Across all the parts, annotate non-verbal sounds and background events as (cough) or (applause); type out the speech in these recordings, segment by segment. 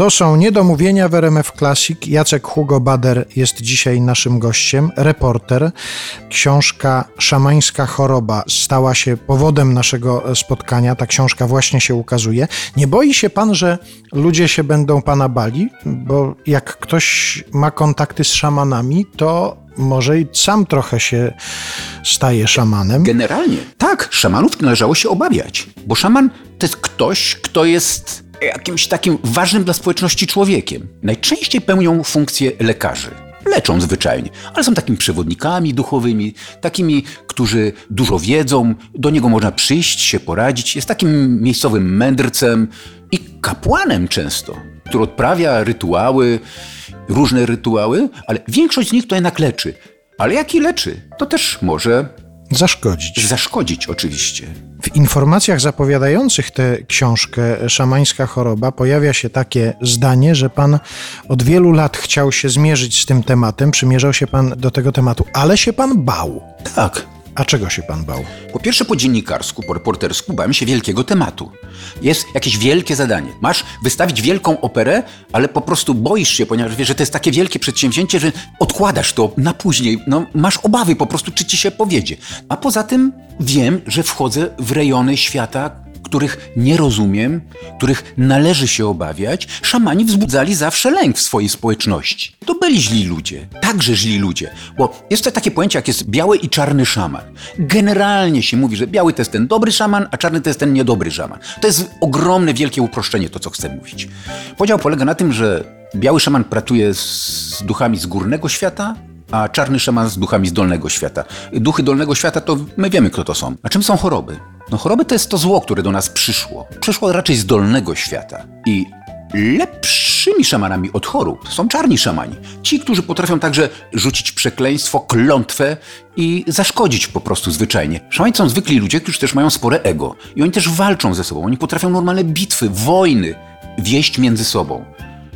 To są niedomówienia w RMF Classic. Jacek Hugo Bader jest dzisiaj naszym gościem, reporter. Książka Szamańska choroba stała się powodem naszego spotkania. Ta książka właśnie się ukazuje. Nie boi się pan, że ludzie się będą pana bali? Bo jak ktoś ma kontakty z szamanami, to może i sam trochę się staje szamanem. Generalnie tak, szamanów należało się obawiać, bo szaman to jest ktoś, kto jest jakimś takim ważnym dla społeczności człowiekiem. Najczęściej pełnią funkcję lekarzy. Leczą zwyczajnie, ale są takimi przewodnikami duchowymi, takimi, którzy dużo wiedzą, do niego można przyjść, się poradzić. Jest takim miejscowym mędrcem i kapłanem często, który odprawia rytuały, różne rytuały, ale większość z nich to jednak leczy. Ale jaki leczy, to też może Zaszkodzić. zaszkodzić oczywiście. W informacjach zapowiadających tę książkę Szamańska choroba pojawia się takie zdanie, że pan od wielu lat chciał się zmierzyć z tym tematem, przymierzał się pan do tego tematu, ale się pan bał. Tak, A czego się pan bał? Po pierwsze, po dziennikarsku, po reportersku bałem się wielkiego tematu. Jest jakieś wielkie zadanie. Masz wystawić wielką operę, ale po prostu boisz się, ponieważ wiesz, że to jest takie wielkie przedsięwzięcie, że odkładasz to na później. No, masz obawy po prostu, czy ci się powiedzie. A poza tym wiem, że wchodzę w rejony świata, których nie rozumiem, których należy się obawiać. Szamani wzbudzali zawsze lęk w swojej społeczności. To byli źli ludzie, także źli ludzie, bo jest to takie pojęcie, jak jest biały i czarny szaman. Generalnie się mówi, że biały to jest ten dobry szaman, a czarny to jest ten niedobry szaman. To jest ogromne, wielkie uproszczenie, to co chcę mówić. Podział polega na tym, że biały szaman pracuje z duchami z górnego świata, a czarny szaman z duchami z dolnego świata. Duchy dolnego świata to my wiemy, kto to są. A czym są choroby? No choroby to jest to zło, które do nas przyszło. Przyszło raczej z dolnego świata. I lepszymi szamanami od chorób są czarni szamani. Ci, którzy potrafią także rzucić przekleństwo, klątwę i zaszkodzić po prostu zwyczajnie. Szamani są zwykli ludzie, którzy też mają spore ego. I oni też walczą ze sobą. Oni potrafią normalne bitwy, wojny wieść między sobą.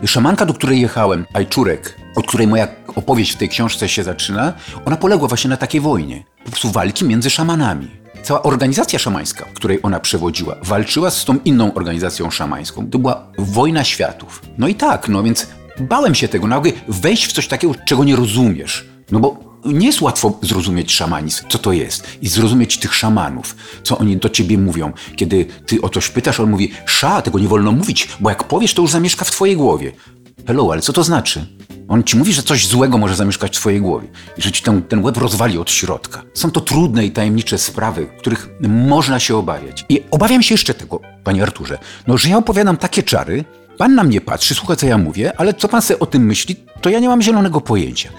Szamanka, do której jechałem, Ajczurek, od której moja opowieść w tej książce się zaczyna, ona poległa właśnie na takiej wojnie. Po prostu walki między szamanami. Cała organizacja szamańska, której ona przewodziła, walczyła z tą inną organizacją szamańską. To była wojna światów. No i tak, no więc bałem się tego, nagle wejść w coś takiego, czego nie rozumiesz. No bo nie jest łatwo zrozumieć szamanizm, co to jest, i zrozumieć tych szamanów, co oni do ciebie mówią. Kiedy ty o coś pytasz, on mówi, sza, tego nie wolno mówić, bo jak powiesz, to już zamieszka w twojej głowie. Hello, ale co to znaczy? On ci mówi, że coś złego może zamieszkać w twojej głowie i że ci ten, ten łeb rozwali od środka. Są to trudne i tajemnicze sprawy, których można się obawiać. I obawiam się jeszcze tego, panie Arturze, no, że ja opowiadam takie czary, Pan na mnie patrzy, słucha co ja mówię, ale co pan sobie o tym myśli, to ja nie mam zielonego pojęcia.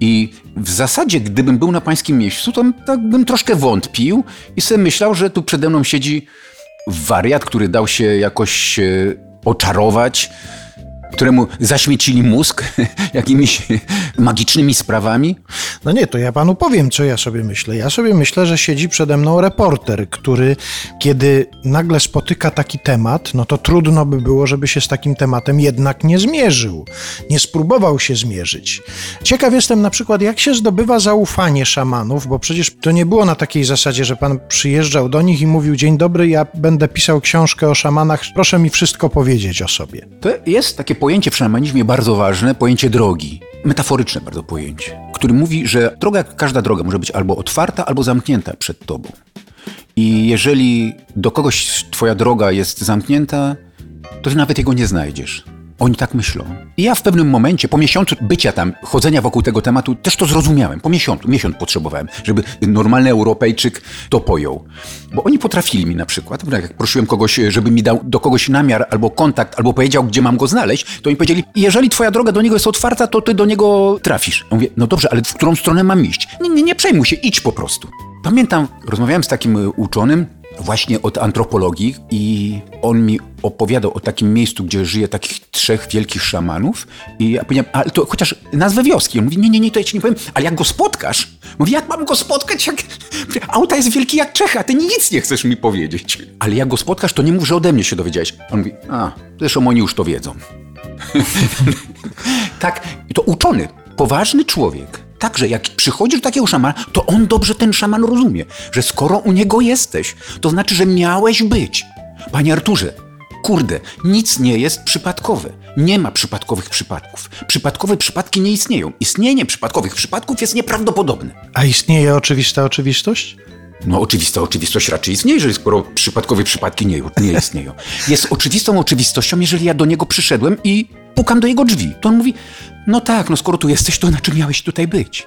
I w zasadzie, gdybym był na pańskim miejscu, to tak bym troszkę wątpił i sobie myślał, że tu przede mną siedzi wariat, który dał się jakoś e, oczarować, któremu zaśmiecili mózg (laughs) jakimiś magicznymi sprawami. No nie, to ja panu powiem, co ja sobie myślę. Ja sobie myślę, że siedzi przede mną reporter, który kiedy nagle spotyka taki temat, no to trudno by było, żeby się z takim tematem jednak nie zmierzył, nie spróbował się zmierzyć. Ciekaw jestem na przykład, jak się zdobywa zaufanie szamanów, bo przecież to nie było na takiej zasadzie, że pan przyjeżdżał do nich i mówił: Dzień dobry, ja będę pisał książkę o szamanach, proszę mi wszystko powiedzieć o sobie. To jest takie pojęcie w szamanizmie bardzo ważne, pojęcie drogi. Metaforyczne bardzo pojęcie, który mówi, że droga, jak każda droga, może być albo otwarta, albo zamknięta przed tobą. I jeżeli do kogoś twoja droga jest zamknięta, to ty nawet jego nie znajdziesz. Oni tak myślą. I ja w pewnym momencie, po miesiącu bycia tam, chodzenia wokół tego tematu, też to zrozumiałem. Po miesiącu, miesiąc potrzebowałem, żeby normalny Europejczyk to pojął. Bo oni potrafili mi na przykład, jak prosiłem kogoś, żeby mi dał do kogoś namiar albo kontakt, albo powiedział, gdzie mam go znaleźć, to mi powiedzieli, jeżeli twoja droga do niego jest otwarta, to ty do niego trafisz. Ja mówię, no dobrze, ale w którą stronę mam iść? Nie, nie, nie przejmuj się, idź po prostu. Pamiętam, rozmawiałem z takim y, uczonym, właśnie od antropologii i on mi opowiadał o takim miejscu, gdzie żyje takich trzech wielkich szamanów i ja powiedziałem, ale to chociaż nazwę wioski. On mówi, nie, nie, nie, to ja ci nie powiem, ale jak go spotkasz? Mówi, jak mam go spotkać, jak (laughs) auta jest wielki jak Czecha, ty nic nie chcesz mi powiedzieć. Ale jak go spotkasz, to nie mów, że ode mnie się dowiedziałeś. On mówi, a, zresztą oni już to wiedzą. (laughs) tak, to uczony, poważny człowiek, Także jak przychodzisz do takiego szamana, to on dobrze ten szaman rozumie, że skoro u niego jesteś, to znaczy, że miałeś być. Panie Arturze, kurde, nic nie jest przypadkowe. Nie ma przypadkowych przypadków. Przypadkowe przypadki nie istnieją. Istnienie przypadkowych przypadków jest nieprawdopodobne. A istnieje oczywista oczywistość? No oczywista oczywistość raczej istnieje, jeżeli skoro przypadkowe przypadki nie, nie istnieją. Jest oczywistą oczywistością, jeżeli ja do niego przyszedłem i pukam do jego drzwi. To on mówi, no tak, no skoro tu jesteś, to na czym miałeś tutaj być?